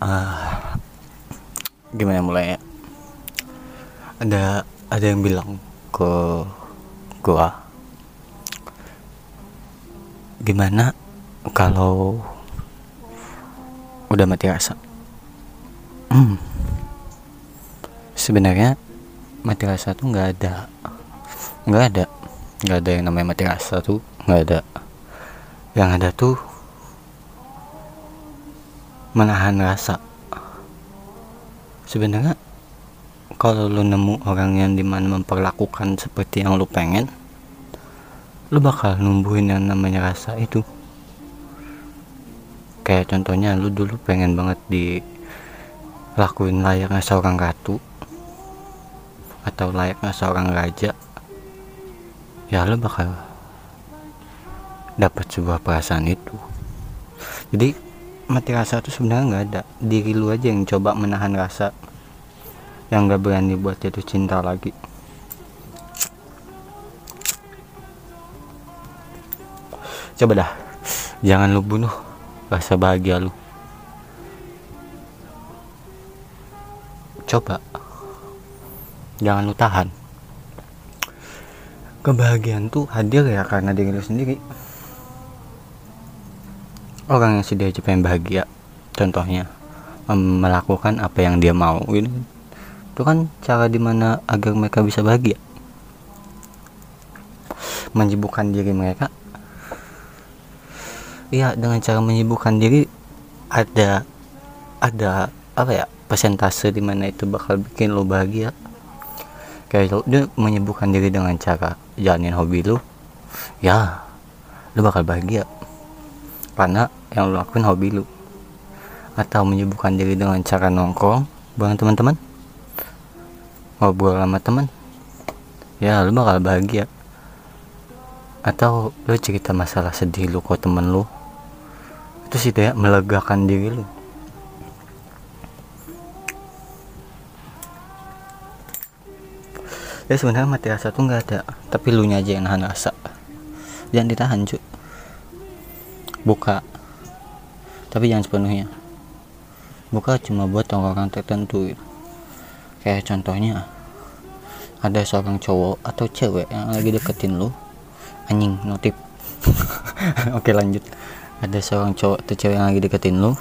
uh, gimana mulai? Ya ada ada yang bilang ke gua gimana kalau udah mati rasa? Hmm. sebenarnya mati rasa tuh nggak ada nggak ada. Nggak ada yang namanya mati rasa tuh nggak ada. Yang ada tuh menahan rasa. Sebenarnya kalau lu nemu orang yang di mana memperlakukan seperti yang lu pengen lu bakal numbuhin yang namanya rasa itu. Kayak contohnya lu dulu pengen banget dilakuin layaknya seorang ratu atau layaknya seorang raja ya lu bakal dapat sebuah perasaan itu. Jadi mati rasa tuh sebenarnya nggak ada. Diri lu aja yang coba menahan rasa yang nggak berani buat jatuh cinta lagi. Coba dah jangan lu bunuh rasa bahagia lu. Coba jangan lu tahan. Kebahagiaan tuh hadir ya karena diri lu sendiri orang yang sudah pengen bahagia contohnya melakukan apa yang dia mau gitu. Itu kan cara di mana agar mereka bisa bahagia. Menyibukkan diri mereka. Iya dengan cara menyibukkan diri ada ada apa ya persentase di mana itu bakal bikin lo bahagia. Kayak lo dia menyibukkan diri dengan cara jalanin hobi lo ya lo bakal bahagia karena yang lo lakuin hobi lu. Atau menyibukkan diri dengan cara nongkrong bareng teman-teman. Ngobrol sama teman. Ya lu bakal bahagia. Atau lu cerita masalah sedih lu ke temen lu. Itu sih ya melegakan diri lu. Ya sebenarnya mati rasa tuh nggak ada. Tapi lu nya aja yang nahan rasa. Jangan ditahan cuy buka. Tapi jangan sepenuhnya. Buka cuma buat orang-orang tertentu. Gitu. kayak contohnya ada seorang cowok atau cewek yang lagi deketin lu. Anjing notif oke lanjut. Ada seorang cowok atau cewek yang lagi deketin lu.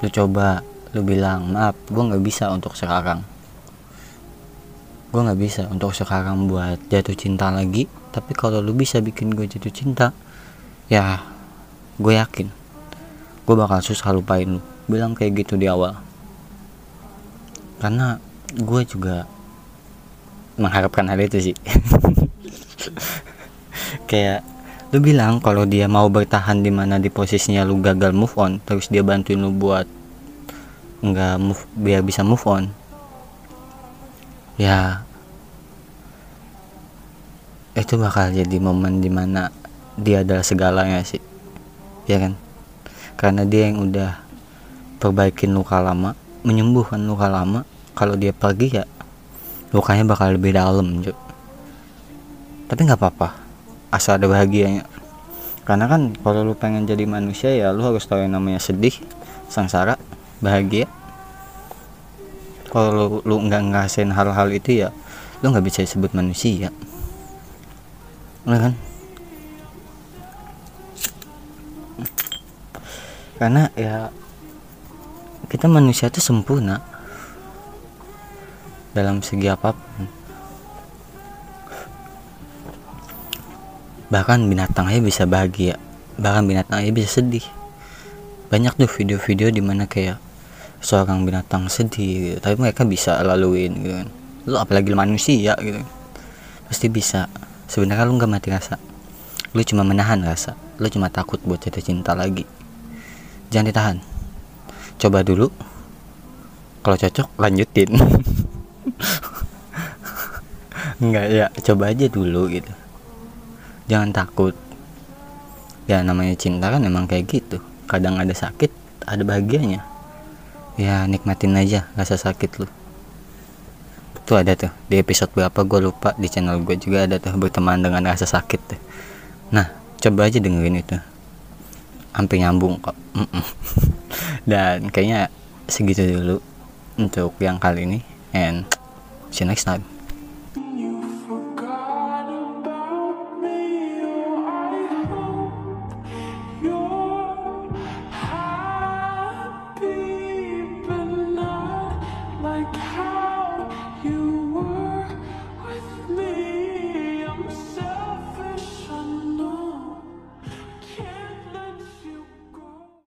Lu coba lu bilang maaf gue nggak bisa untuk sekarang. Gue nggak bisa untuk sekarang buat jatuh cinta lagi. Tapi kalau lu bisa bikin gue jatuh cinta ya gue yakin gue bakal susah lupain lu. Bilang kayak gitu di awal. Karena gue juga mengharapkan hal itu sih. Kayak lu bilang kalau dia mau bertahan di mana di posisinya lu gagal move on terus dia bantuin lu buat nggak move biar bisa move on. Ya itu bakal jadi momen di mana dia adalah segalanya sih ya kan? Karena dia yang udah perbaikin luka lama menyembuhkan luka lama kalau dia pergi ya lukanya bakal lebih dalam cuy tapi nggak apa-apa asal ada bahagianya. Karena kan kalau lu pengen jadi manusia ya lu harus tahu yang namanya sedih sengsara bahagia. Kalau lu, nggak ngerasain hal-hal itu ya lu nggak bisa disebut manusia. Ya kan karena ya kita manusia itu sempurna. Dalam segi apa pun. Bahkan binatang aja bisa bahagia. Bahkan binatang aja bisa sedih. Banyak tuh video-video di mana kayak seorang binatang sedih gitu. tapi mereka bisa laluin gitu kan. Lu apalagi manusia gitu pasti bisa. Sebenarnya lu nggak mati rasa. Lu cuma menahan rasa. Lu cuma takut buat jatuh cinta lagi jangan ditahan. Coba dulu. Kalau cocok lanjutin. Enggak ya coba aja dulu gitu. Jangan takut. Ya namanya cinta kan emang kayak gitu. Kadang ada sakit ada bahagianya. Ya nikmatin aja rasa sakit lu. Tuh ada tuh di episode berapa gue lupa di channel gue juga ada tuh berteman dengan rasa sakit tuh. Nah coba aja dengerin itu hampir nyambung kok. Dan kayaknya segitu dulu untuk yang kali ini. And see you next time